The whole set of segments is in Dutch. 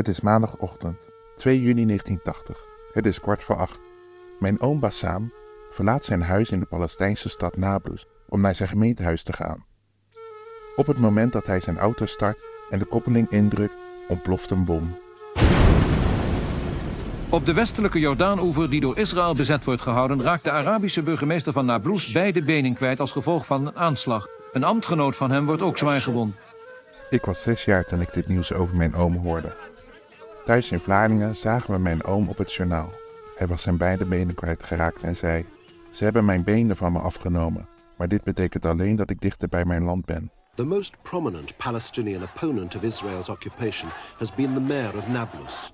Het is maandagochtend, 2 juni 1980. Het is kwart voor acht. Mijn oom Bassam verlaat zijn huis in de Palestijnse stad Nablus om naar zijn gemeentehuis te gaan. Op het moment dat hij zijn auto start en de koppeling indrukt, ontploft een bom. Op de westelijke Jordaanoever die door Israël bezet wordt gehouden... raakt de Arabische burgemeester van Nablus beide benen kwijt als gevolg van een aanslag. Een ambtgenoot van hem wordt ook zwaar gewond. Ik was zes jaar toen ik dit nieuws over mijn oom hoorde. Thuis in Vlaardingen zagen we mijn oom op het journaal. Hij was zijn beide benen kwijtgeraakt en zei: Ze hebben mijn benen van me afgenomen, maar dit betekent alleen dat ik dichter bij mijn land ben. The most prominent Palestinian opponent of Israel's occupation has been the mayor of Nablus.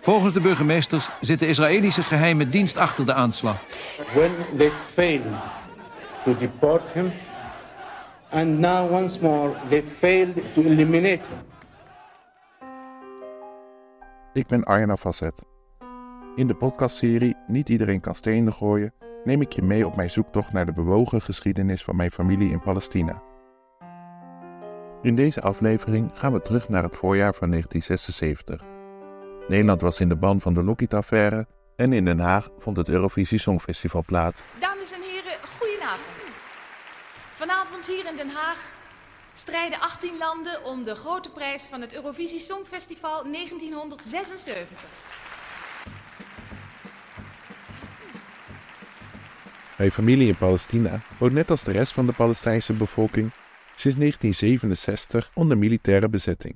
Volgens de burgemeesters zit de Israëlische geheime dienst achter de aanslag. when they failed to deport him, and now once more they failed to eliminate him. Ik ben Arjen Facet. In de podcastserie Niet iedereen kan stenen gooien neem ik je mee op mijn zoektocht naar de bewogen geschiedenis van mijn familie in Palestina. In deze aflevering gaan we terug naar het voorjaar van 1976. Nederland was in de ban van de Lockheed-affaire en in Den Haag vond het Eurovisie Songfestival plaats. Dames en heren, goedenavond. Vanavond hier in Den Haag strijden 18 landen om de grote prijs van het Eurovisie Songfestival 1976. Mijn familie in Palestina woont net als de rest van de Palestijnse bevolking sinds 1967 onder militaire bezetting.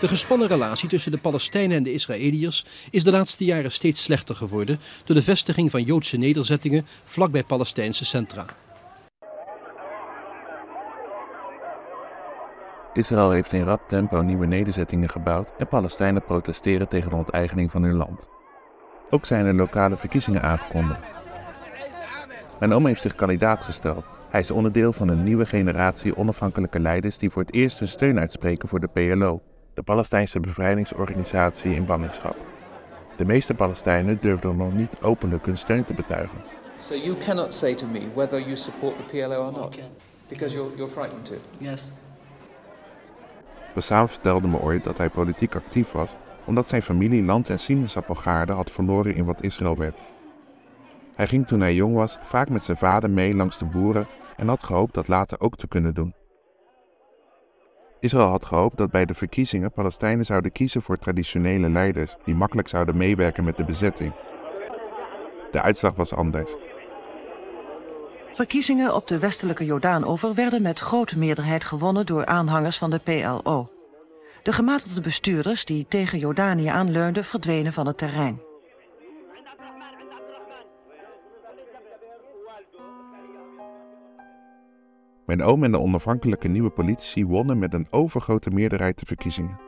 De gespannen relatie tussen de Palestijnen en de Israëliërs is de laatste jaren steeds slechter geworden door de vestiging van Joodse nederzettingen vlakbij Palestijnse centra. Israël heeft in rap tempo nieuwe nederzettingen gebouwd en Palestijnen protesteren tegen de onteigening van hun land. Ook zijn er lokale verkiezingen aangekondigd. Mijn oom heeft zich kandidaat gesteld. Hij is onderdeel van een nieuwe generatie onafhankelijke leiders die voor het eerst hun steun uitspreken voor de PLO, de Palestijnse bevrijdingsorganisatie in ballingschap. De meeste Palestijnen durfden nog niet openlijk hun steun te betuigen. So you cannot say to me whether you support the PLO or not, because you're, you're frightened to. Yes. Bassam vertelde me ooit dat hij politiek actief was omdat zijn familie land- en sinaasappelgaarden had verloren in wat Israël werd. Hij ging toen hij jong was vaak met zijn vader mee langs de boeren en had gehoopt dat later ook te kunnen doen. Israël had gehoopt dat bij de verkiezingen Palestijnen zouden kiezen voor traditionele leiders die makkelijk zouden meewerken met de bezetting. De uitslag was anders. Verkiezingen op de westelijke Jordaanover werden met grote meerderheid gewonnen door aanhangers van de PLO. De gematigde bestuurders die tegen Jordanië aanleunden verdwenen van het terrein. Mijn oom en de onafhankelijke nieuwe politici wonnen met een overgrote meerderheid de verkiezingen.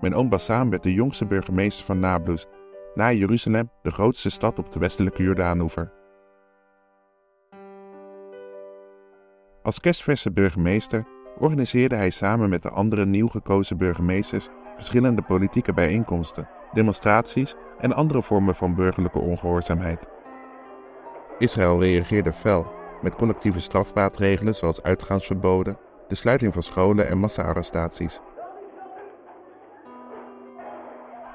Mijn oom Bassam werd de jongste burgemeester van Nablus, na Jeruzalem de grootste stad op de westelijke Jordaanoever. Als kerstverse burgemeester organiseerde hij samen met de andere nieuw gekozen burgemeesters verschillende politieke bijeenkomsten, demonstraties en andere vormen van burgerlijke ongehoorzaamheid. Israël reageerde fel met collectieve strafmaatregelen zoals uitgaansverboden, de sluiting van scholen en massa-arrestaties.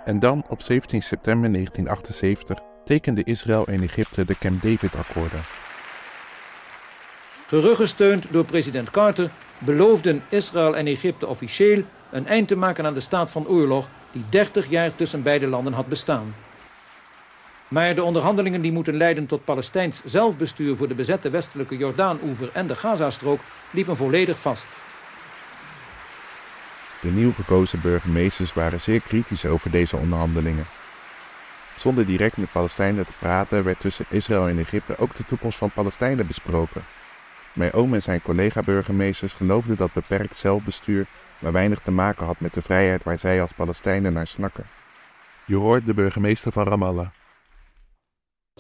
En dan op 17 september 1978 tekende Israël en Egypte de Camp David-akkoorden. Geruggesteund door president Carter beloofden Israël en Egypte officieel een eind te maken aan de staat van oorlog die 30 jaar tussen beide landen had bestaan. Maar de onderhandelingen die moeten leiden tot Palestijns zelfbestuur voor de bezette westelijke Jordaanoever en de Gazastrook liepen volledig vast. De nieuw gekozen burgemeesters waren zeer kritisch over deze onderhandelingen. Zonder direct met Palestijnen te praten werd tussen Israël en Egypte ook de toekomst van Palestijnen besproken. Mijn oom en zijn collega-burgemeesters geloofden dat beperkt zelfbestuur maar weinig te maken had met de vrijheid waar zij als Palestijnen naar snakken. Je hoort de burgemeester van Ramallah.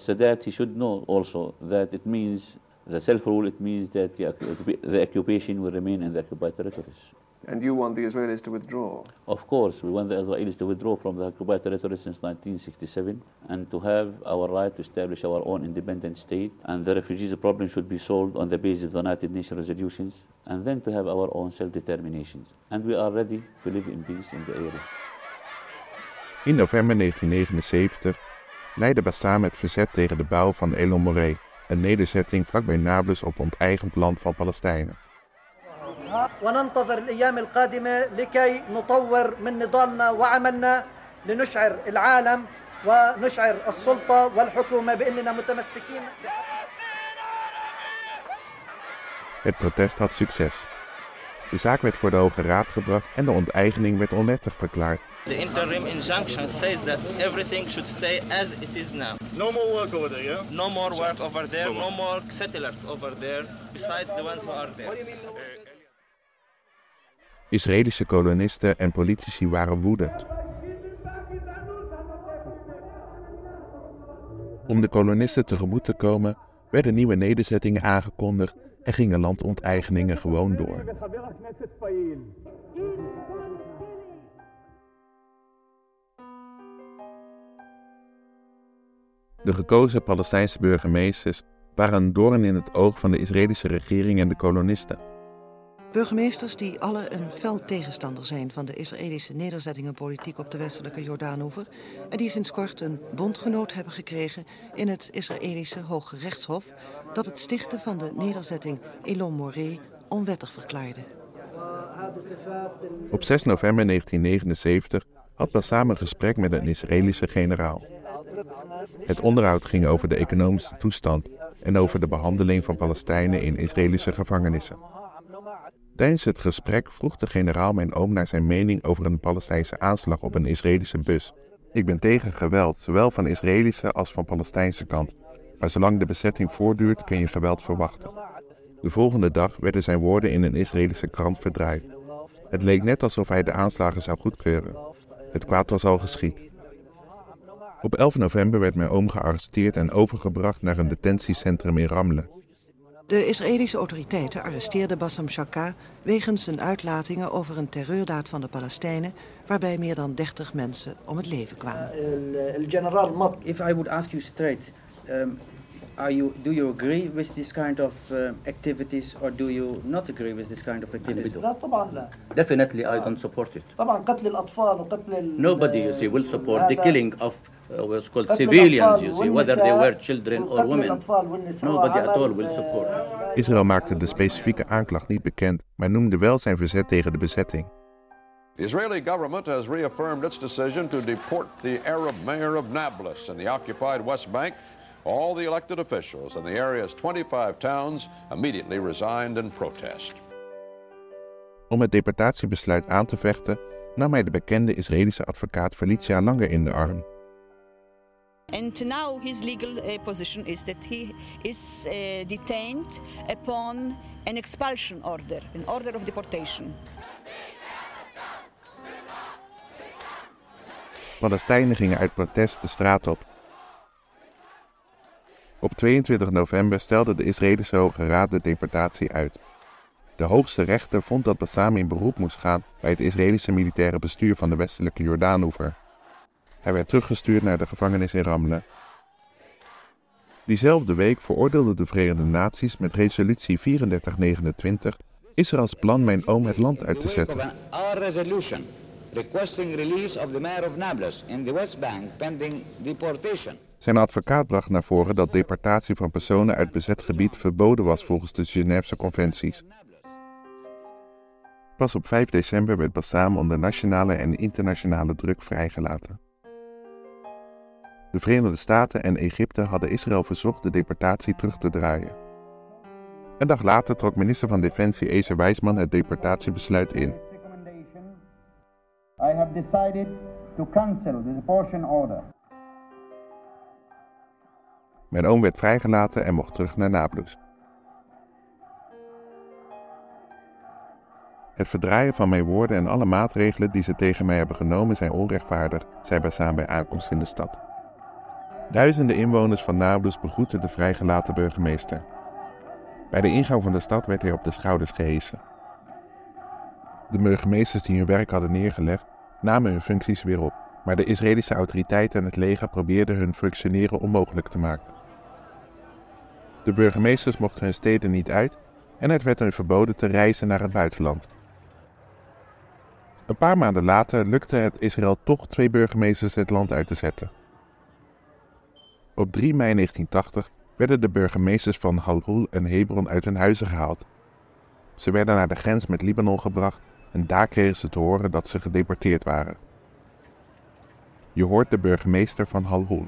Sadat he should know also that it means The self-rule, it means that the, the occupation will remain in the occupied territories. And you want the Israelis to withdraw? Of course, we want the Israelis to withdraw from the occupied territory since 1967 and to have our right to establish our own independent state. And the refugees problem should be solved on the basis of the United Nations resolutions and then to have our own self-determinations. And we are ready to live in peace in the area. In november 1979 leidde Bassam het verzet tegen de bouw van Elon Morey, een nederzetting vlakbij Nablus op onteigend land van Palestijnen. وننتظر الأيام القادمة لكي نطور من نضالنا وعملنا لنشعر العالم ونشعر السلطة والحكومة بأننا متمسكين Het protest had succes. De zaak werd voor de Hoge Raad gebracht en de onteigening werd onwettig verklaard. The interim injunction says that everything should stay as it is now. No more work over there, yeah? No more work over there, no more settlers over there, besides the ones who are there. Israëlische kolonisten en politici waren woedend. Om de kolonisten tegemoet te komen, werden nieuwe nederzettingen aangekondigd en gingen landonteigeningen gewoon door. De gekozen Palestijnse burgemeesters waren een doorn in het oog van de Israëlische regering en de kolonisten. Burgemeesters die alle een fel tegenstander zijn van de Israëlische nederzettingenpolitiek op de westelijke Jordaanoever en die sinds kort een bondgenoot hebben gekregen in het Israëlische Hoge Rechtshof dat het stichten van de nederzetting Elon Morey onwettig verklaarde. Op 6 november 1979 had Bassam een gesprek met een Israëlische generaal. Het onderhoud ging over de economische toestand en over de behandeling van Palestijnen in Israëlische gevangenissen. Tijdens het gesprek vroeg de generaal mijn oom naar zijn mening over een Palestijnse aanslag op een Israëlische bus. Ik ben tegen geweld, zowel van Israëlische als van Palestijnse kant. Maar zolang de bezetting voortduurt, kun je geweld verwachten. De volgende dag werden zijn woorden in een Israëlische krant verdraaid. Het leek net alsof hij de aanslagen zou goedkeuren. Het kwaad was al geschied. Op 11 november werd mijn oom gearresteerd en overgebracht naar een detentiecentrum in Ramle. De Israëlische autoriteiten arresteerden Bassam Shaka wegens zijn uitlatingen over een terreurdaad van de Palestijnen, waarbij meer dan 30 mensen om het leven kwamen. If I would ask you straight, um, are you, do you agree with this kind of uh, activities or do you not agree with this kind of activities? Definitely I don't support it. Nobody, you see, will support the killing of uh, what's called civilians, you see, whether they were children or women. Nobody at all will support. Israël maakte de specifieke aanklacht niet bekend, maar noemde wel zijn verzet tegen de bezetting. The Israeli government has reaffirmed its decision to deport the Arab mayor of Nablus in the occupied West Bank. All the elected officials in the area's 25 towns immediately resigned in protest. Om het deportatiebesluit aan te vechten, nam hij de bekende Israëlische advocaat Felicia Langer in de arm. And now his legal uh, position is that he is uh, detained upon an expulsion order, an order of deportation. Palestijnen gingen uit protest de straat op. Op 22 november stelde de Israëlische Hoge Raad de deportatie uit. De hoogste rechter vond dat Bassam in beroep moest gaan bij het Israëlische militaire bestuur van de westelijke Jordaanoever. Hij werd teruggestuurd naar de gevangenis in Ramle. Diezelfde week veroordeelden de Verenigde Naties met resolutie 3429 Israëls plan mijn oom het land uit te zetten. Requesting release of the mayor of Nablus in the West Bank pending deportation. Zijn advocaat bracht naar voren dat deportatie van personen uit bezet gebied verboden was volgens de Geneefse conventies. Pas op 5 december werd Bassam onder nationale en internationale druk vrijgelaten. De Verenigde Staten en Egypte hadden Israël verzocht de deportatie terug te draaien. Een dag later trok minister van Defensie Ezer Wijsman het deportatiebesluit in. I have decided to cancel the deportation. Mijn oom werd vrijgelaten en mocht terug naar Nablus. Het verdraaien van mijn woorden en alle maatregelen die ze tegen mij hebben genomen zijn onrechtvaardig, zei Bassam bij aankomst in de stad. Duizenden inwoners van Nablus begroetten de vrijgelaten burgemeester. Bij de ingang van de stad werd hij op de schouders gehesen. De burgemeesters die hun werk hadden neergelegd, namen hun functies weer op, maar de Israëlische autoriteiten en het leger probeerden hun functioneren onmogelijk te maken. De burgemeesters mochten hun steden niet uit en het werd hun verboden te reizen naar het buitenland. Een paar maanden later lukte het Israël toch twee burgemeesters het land uit te zetten. Op 3 mei 1980 werden de burgemeesters van Halhul en Hebron uit hun huizen gehaald. Ze werden naar de grens met Libanon gebracht en daar kregen ze te horen dat ze gedeporteerd waren. Je hoort de burgemeester van Halhul.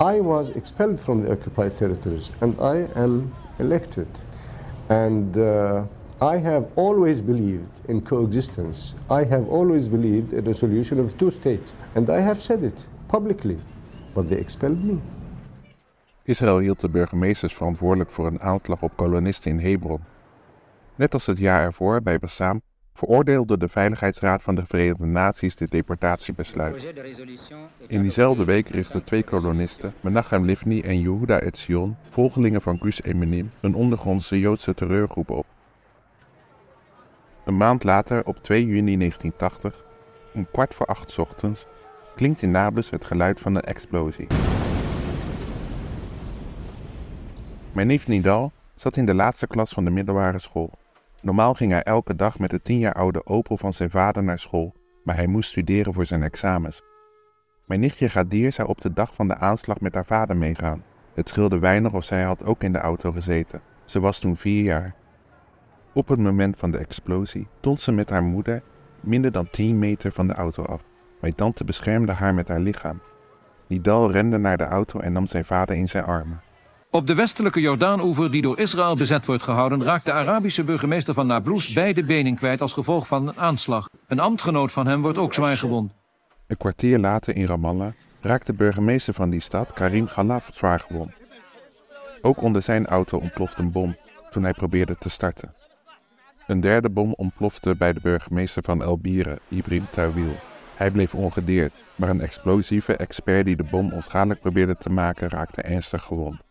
I was expelled from the occupied territories and I am elected. And uh, I have always believed in coexistence. I have always believed in the solution of two states. And I have said it publicly. But they expelled me. Israël hield de burgemeesters verantwoordelijk voor een aanslag op kolonisten in Hebron. Net als het jaar ervoor bij Bassam veroordeelde de Veiligheidsraad van de Verenigde Naties dit deportatiebesluit. In diezelfde week richtten twee kolonisten, Menachem Livni en Yehuda Etzion, volgelingen van Gus Eminim, een ondergrondse Joodse terreurgroep op. Een maand later, op 2 juni 1980, om kwart voor acht ochtends, klinkt in Nablus het geluid van een explosie. Mijn neef Nidal zat in de laatste klas van de middelbare school. Normaal ging hij elke dag met de tien jaar oude Opel van zijn vader naar school, maar hij moest studeren voor zijn examens. Mijn nichtje Gadir zou op de dag van de aanslag met haar vader meegaan. Het scheelde weinig of zij had ook in de auto gezeten. Ze was toen vier jaar. Op het moment van de explosie stond ze met haar moeder minder dan 10 meter van de auto af. Mijn tante beschermde haar met haar lichaam. Nidal rende naar de auto en nam zijn vader in zijn armen. Op de westelijke Jordaanoever, die door Israël bezet wordt gehouden, raakt de Arabische burgemeester van Nablus beide benen kwijt als gevolg van een aanslag. Een ambtgenoot van hem wordt ook zwaar gewond. Een kwartier later in Ramallah raakt de burgemeester van die stad, Karim Khalaf, zwaar gewond. Ook onder zijn auto ontploft een bom toen hij probeerde te starten. Een derde bom ontplofte bij de burgemeester van El Bire, Ibrahim Tawil. Hij bleef ongedeerd, maar een explosieve expert die de bom onschadelijk probeerde te maken raakte ernstig gewond.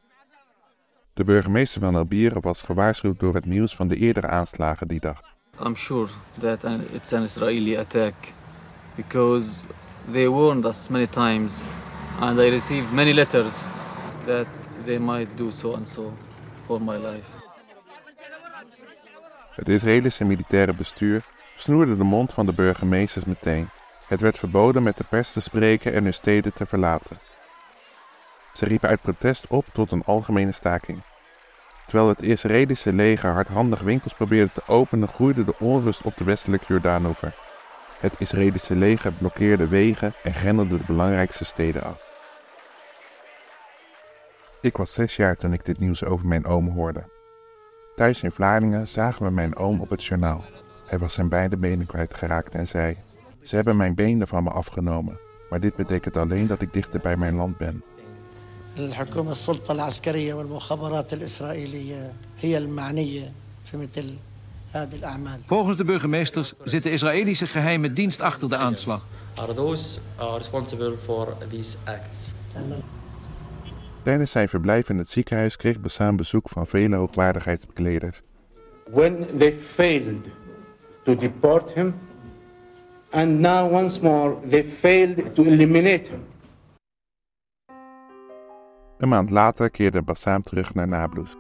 De burgemeester van Albiere was gewaarschuwd door het nieuws van de eerdere aanslagen die dag. I'm sure that it's an Israeli attack because they warned us many times and I received many letters that they might do so and so for my life. Het Israëlische militaire bestuur snoerde de mond van de burgemeesters meteen. Het werd verboden met de pers te spreken en hun steden te verlaten. Ze riepen uit protest op tot een algemene staking. Terwijl het Israëlische leger hardhandig winkels probeerde te openen, groeide de onrust op de westelijke Jordaanover. Het Israëlische leger blokkeerde wegen en grendelde de belangrijkste steden af. Ik was zes jaar toen ik dit nieuws over mijn oom hoorde. Thuis in Vlaardingen zagen we mijn oom op het journaal. Hij was zijn beide benen kwijtgeraakt en zei: Ze hebben mijn benen van me afgenomen, maar dit betekent alleen dat ik dichter bij mijn land ben. الحكومة السلطة العسكرية والمخابرات الإسرائيلية هي المعنية في مثل هذه الأعمال. Volgens de burgemeesters zit de Israëlische geheime dienst achter de aanslag. Are those uh, responsible for these acts? Tijdens zijn verblijf in het ziekenhuis kreeg Bassam bezoek van vele hoogwaardigheidsbekleders. When they failed to deport him, and now once more they failed to eliminate him. Een maand later keerde Bassam terug naar Nablus.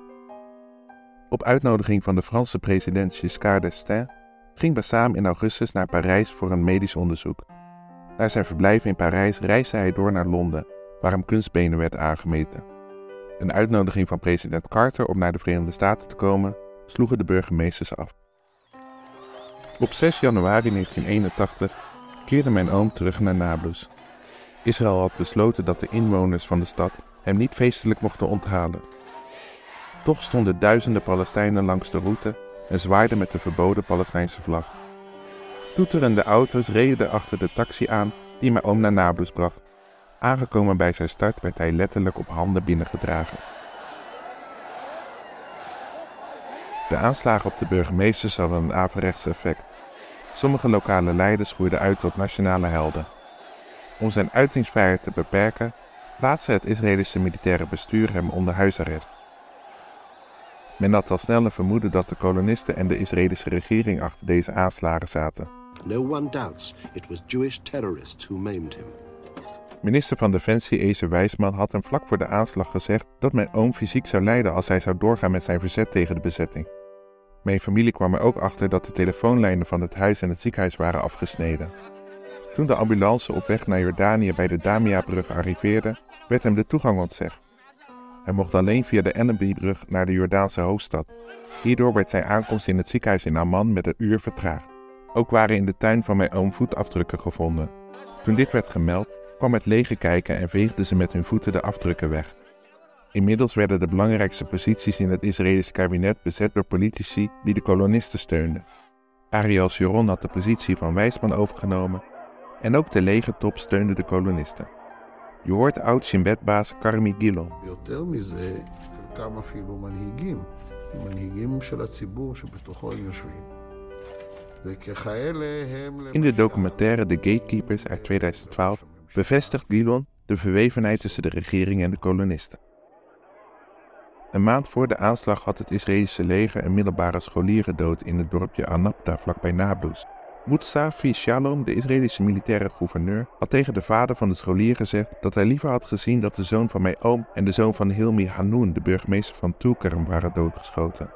Op uitnodiging van de Franse president Giscard d'Estaing ging Bassam in augustus naar Parijs voor een medisch onderzoek. Na zijn verblijf in Parijs reisde hij door naar Londen, waar hem kunstbenen werd aangemeten. Een uitnodiging van president Carter om naar de Verenigde Staten te komen sloegen de burgemeesters af. Op 6 januari 1981 keerde mijn oom terug naar Nablus. Israël had besloten dat de inwoners van de stad hem niet feestelijk mochten onthalen. Toch stonden duizenden Palestijnen langs de route en zwaaiden met de verboden Palestijnse vlag. Toeterende auto's reden achter de taxi aan die mijn oom naar Nablus bracht. Aangekomen bij zijn start werd hij letterlijk op handen binnengedragen. De aanslagen op de burgemeesters hadden een averechts effect. Sommige lokale leiders groeiden uit tot nationale helden. Om zijn uitingsvrijheid te beperken, plaatste het Israëlische militaire bestuur hem onder huisarrest. Men had al snel een vermoeden dat de kolonisten en de Israëlische regering achter deze aanslagen zaten. No one doubts it was Jewish terrorists who maimed him. Minister van Defensie Ezer Wijsman had hem vlak voor de aanslag gezegd dat mijn oom fysiek zou lijden als hij zou doorgaan met zijn verzet tegen de bezetting. Mijn familie kwam er ook achter dat de telefoonlijnen van het huis en het ziekenhuis waren afgesneden. Toen de ambulance op weg naar Jordanië bij de Damia-brug arriveerde, werd hem de toegang ontzegd. Hij mocht alleen via de Ennebybrug naar de Jordaanse hoofdstad. Hierdoor werd zijn aankomst in het ziekenhuis in Amman met een uur vertraagd. Ook waren in de tuin van mijn oom voetafdrukken gevonden. Toen dit werd gemeld, kwam het leger kijken en veegden ze met hun voeten de afdrukken weg. Inmiddels werden de belangrijkste posities in het Israëlische kabinet bezet door politici die de kolonisten steunden. Ariel Sharon had de positie van wijsman overgenomen en ook de legertop steunde de kolonisten. Je hoort oud Shinbet-baas Karmi Gilon. In de documentaire The Gatekeepers uit 2012 bevestigt Gilon de verwevenheid tussen de regering en de kolonisten. Een maand voor de aanslag had het Israëlische leger een middelbare scholier gedood in het dorpje Anapta vlakbij Nablus. Mustafi Shalom, de Israëlische militaire gouverneur, had tegen de vader van de scholier gezegd dat hij liever had gezien dat de zoon van mijn oom en de zoon van Hilmi Hanoun, de burgemeester van Tulkarm, waren doodgeschoten.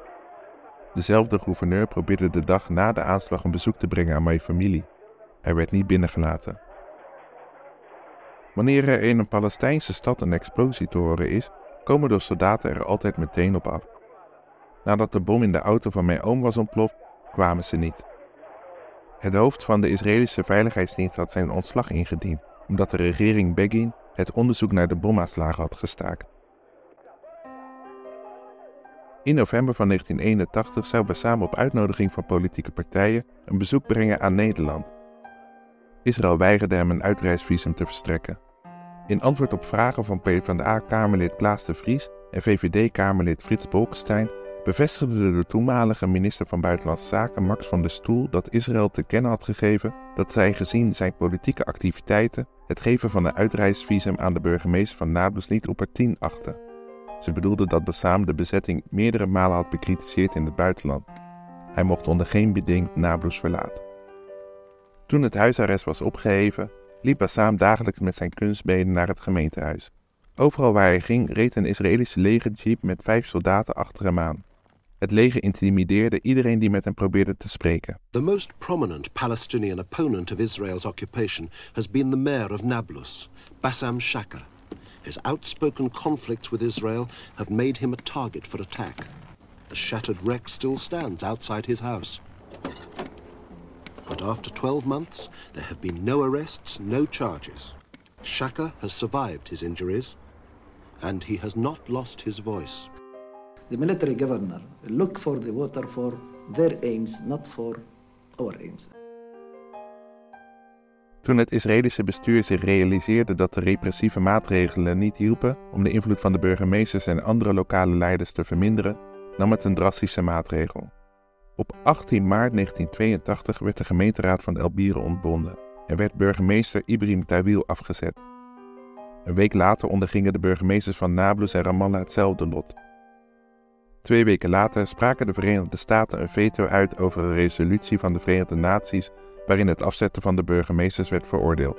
Dezelfde gouverneur probeerde de dag na de aanslag een bezoek te brengen aan mijn familie. Hij werd niet binnengelaten. Wanneer er in een Palestijnse stad een explosie te horen is, komen de soldaten er altijd meteen op af. Nadat de bom in de auto van mijn oom was ontploft, kwamen ze niet. Het hoofd van de Israëlische veiligheidsdienst had zijn ontslag ingediend, omdat de regering Begin het onderzoek naar de bomaanslagen had gestaakt. In november van 1981 zou Bassam op uitnodiging van politieke partijen een bezoek brengen aan Nederland. Israël weigerde hem een uitreisvisum te verstrekken. In antwoord op vragen van PvdA-kamerlid Klaas de Vries en VVD-kamerlid Frits Bolkestein bevestigde de toenmalige minister van Buitenlandse Zaken Max van der Stoel dat Israël te kennen had gegeven dat zij gezien zijn politieke activiteiten het geven van een uitreisvisum aan de burgemeester van Nablus niet opportun achtte. Ze bedoelde dat Bassam de bezetting meerdere malen had bekritiseerd in het buitenland. Hij mocht onder geen beding Nablus verlaten. Toen het huisarrest was opgeheven, liep Bassam dagelijks met zijn kunstbenen naar het gemeentehuis. Overal waar hij ging reed een Israëlische legerjeep met vijf soldaten achter hem aan. Het leger intimideerde iedereen die met hem probeerde te spreken. The most prominent Palestinian opponent of Israel's occupation has been the mayor of Nablus, Bassam Shaka. His outspoken conflicts with Israel have made him a target for attack. The shattered wreck still stands outside his house. But after 12 months, there have been no arrests, no charges. Shaka has survived his injuries, and he has not lost his voice. The military governor look for the water for their aims, not for our aims. Toen het Israëlische bestuur zich realiseerde dat de repressieve maatregelen niet hielpen om de invloed van de burgemeesters en andere lokale leiders te verminderen, nam het een drastische maatregel. Op 18 maart 1982 werd de gemeenteraad van Elbieren ontbonden en werd burgemeester Ibrahim Tawil afgezet. Een week later ondergingen de burgemeesters van Nablus en Ramallah hetzelfde lot. Twee weken later spraken de Verenigde Staten een veto uit over een resolutie van de Verenigde Naties waarin het afzetten van de burgemeesters werd veroordeeld.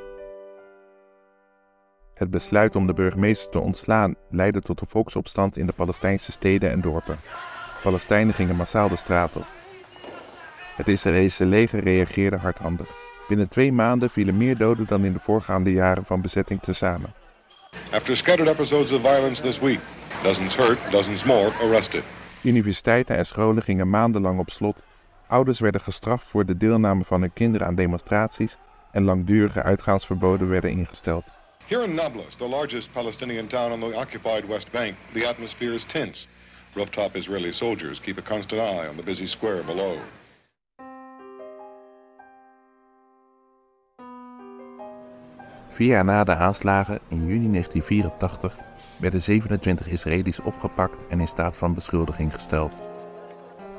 Het besluit om de burgemeesters te ontslaan leidde tot een volksopstand in de Palestijnse steden en dorpen. Palestijnen gingen massaal de straat op. Het Israëlische leger reageerde hardhandig. Binnen twee maanden vielen meer doden dan in de voorgaande jaren van bezetting tezamen. After scattered episodes of violence this week, dozens hurt, dozens more arrested. Universiteiten en scholen gingen maandenlang op slot. Ouders werden gestraft voor de deelname van hun kinderen aan demonstraties en langdurige uitgaansverboden werden ingesteld. Here in Nablus, the largest Palestinian town on the occupied West Bank, the atmosphere is tense. Rooftop Israeli soldiers keep a constant eye on the busy square below. Vier jaar na de aanslagen in juni 1984 werden 27 Israëli's opgepakt en in staat van beschuldiging gesteld.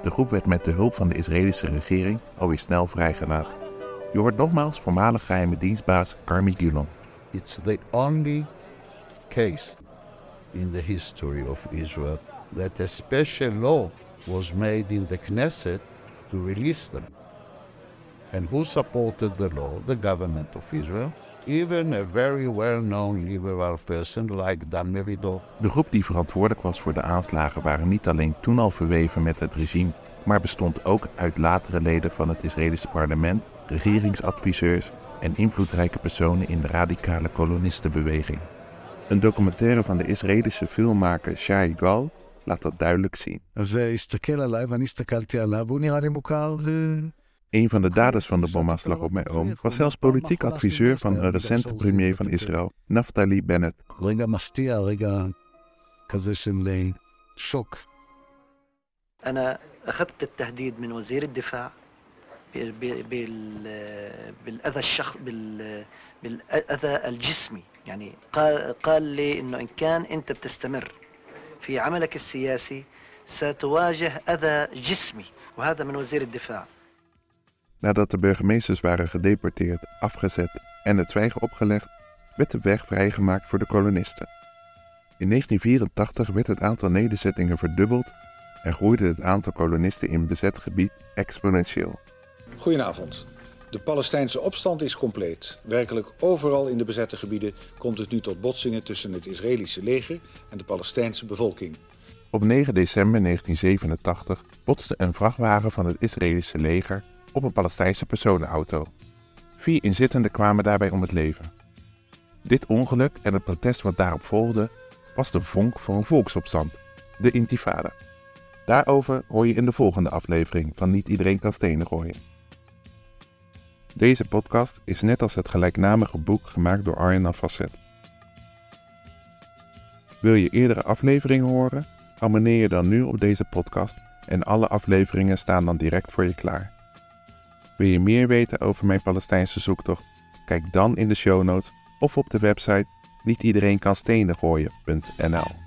De groep werd met de hulp van de Israëlische regering alweer snel vrijgelaten. Je hoort nogmaals voormalig geheime dienstbaas Karmi Gilon. It's the only case in the history of Israel that a special law was made in the Knesset to release them. And who supported the law? The government of Israel. Even a very well-known liberal person like Dan Meridor. De groep die verantwoordelijk was voor de aanslagen waren niet alleen toen al verweven met het regime, maar bestond ook uit latere leden van het Israëlische parlement, regeringsadviseurs en invloedrijke personen in de radicale kolonistenbeweging. Een documentaire van de Israëlische filmmaker Shai Gal laat dat duidelijk zien. Een van de daders van de bomaanslag op mijn oom was zelfs politiek adviseur van een recente premier van Israël, Naftali Bennett. أنا أخذت التهديد من وزير الدفاع بالأذى الشخص بالأذى الجسمي. يعني قال قال لي إنه إن كان أنت بتستمر في عملك السياسي ستواجه أذى جسمي وهذا من وزير الدفاع. Nadat de burgemeesters waren gedeporteerd, afgezet en het zwijgen opgelegd, werd de weg vrijgemaakt voor de kolonisten. In 1984 werd het aantal nederzettingen verdubbeld en groeide het aantal kolonisten in bezet gebied exponentieel. Goedenavond. De Palestijnse opstand is compleet. Werkelijk overal in de bezette gebieden komt het nu tot botsingen tussen het Israëlische leger en de Palestijnse bevolking. Op 9 december 1987 botste een vrachtwagen van het Israëlische leger op een Palestijnse personenauto. Vier inzittenden kwamen daarbij om het leven. Dit ongeluk en het protest wat daarop volgde was de vonk voor een volksopstand, de Intifada. Daarover hoor je in de volgende aflevering van Niet Iedereen kan stenen gooien. Deze podcast is net als het gelijknamige boek gemaakt door Arjen Facet. Wil je eerdere afleveringen horen? Abonneer je dan nu op deze podcast en alle afleveringen staan dan direct voor je klaar. Wil je meer weten over mijn Palestijnse zoektocht? Kijk dan in de show notes of op de website nietiedereenkanstenengooien.nl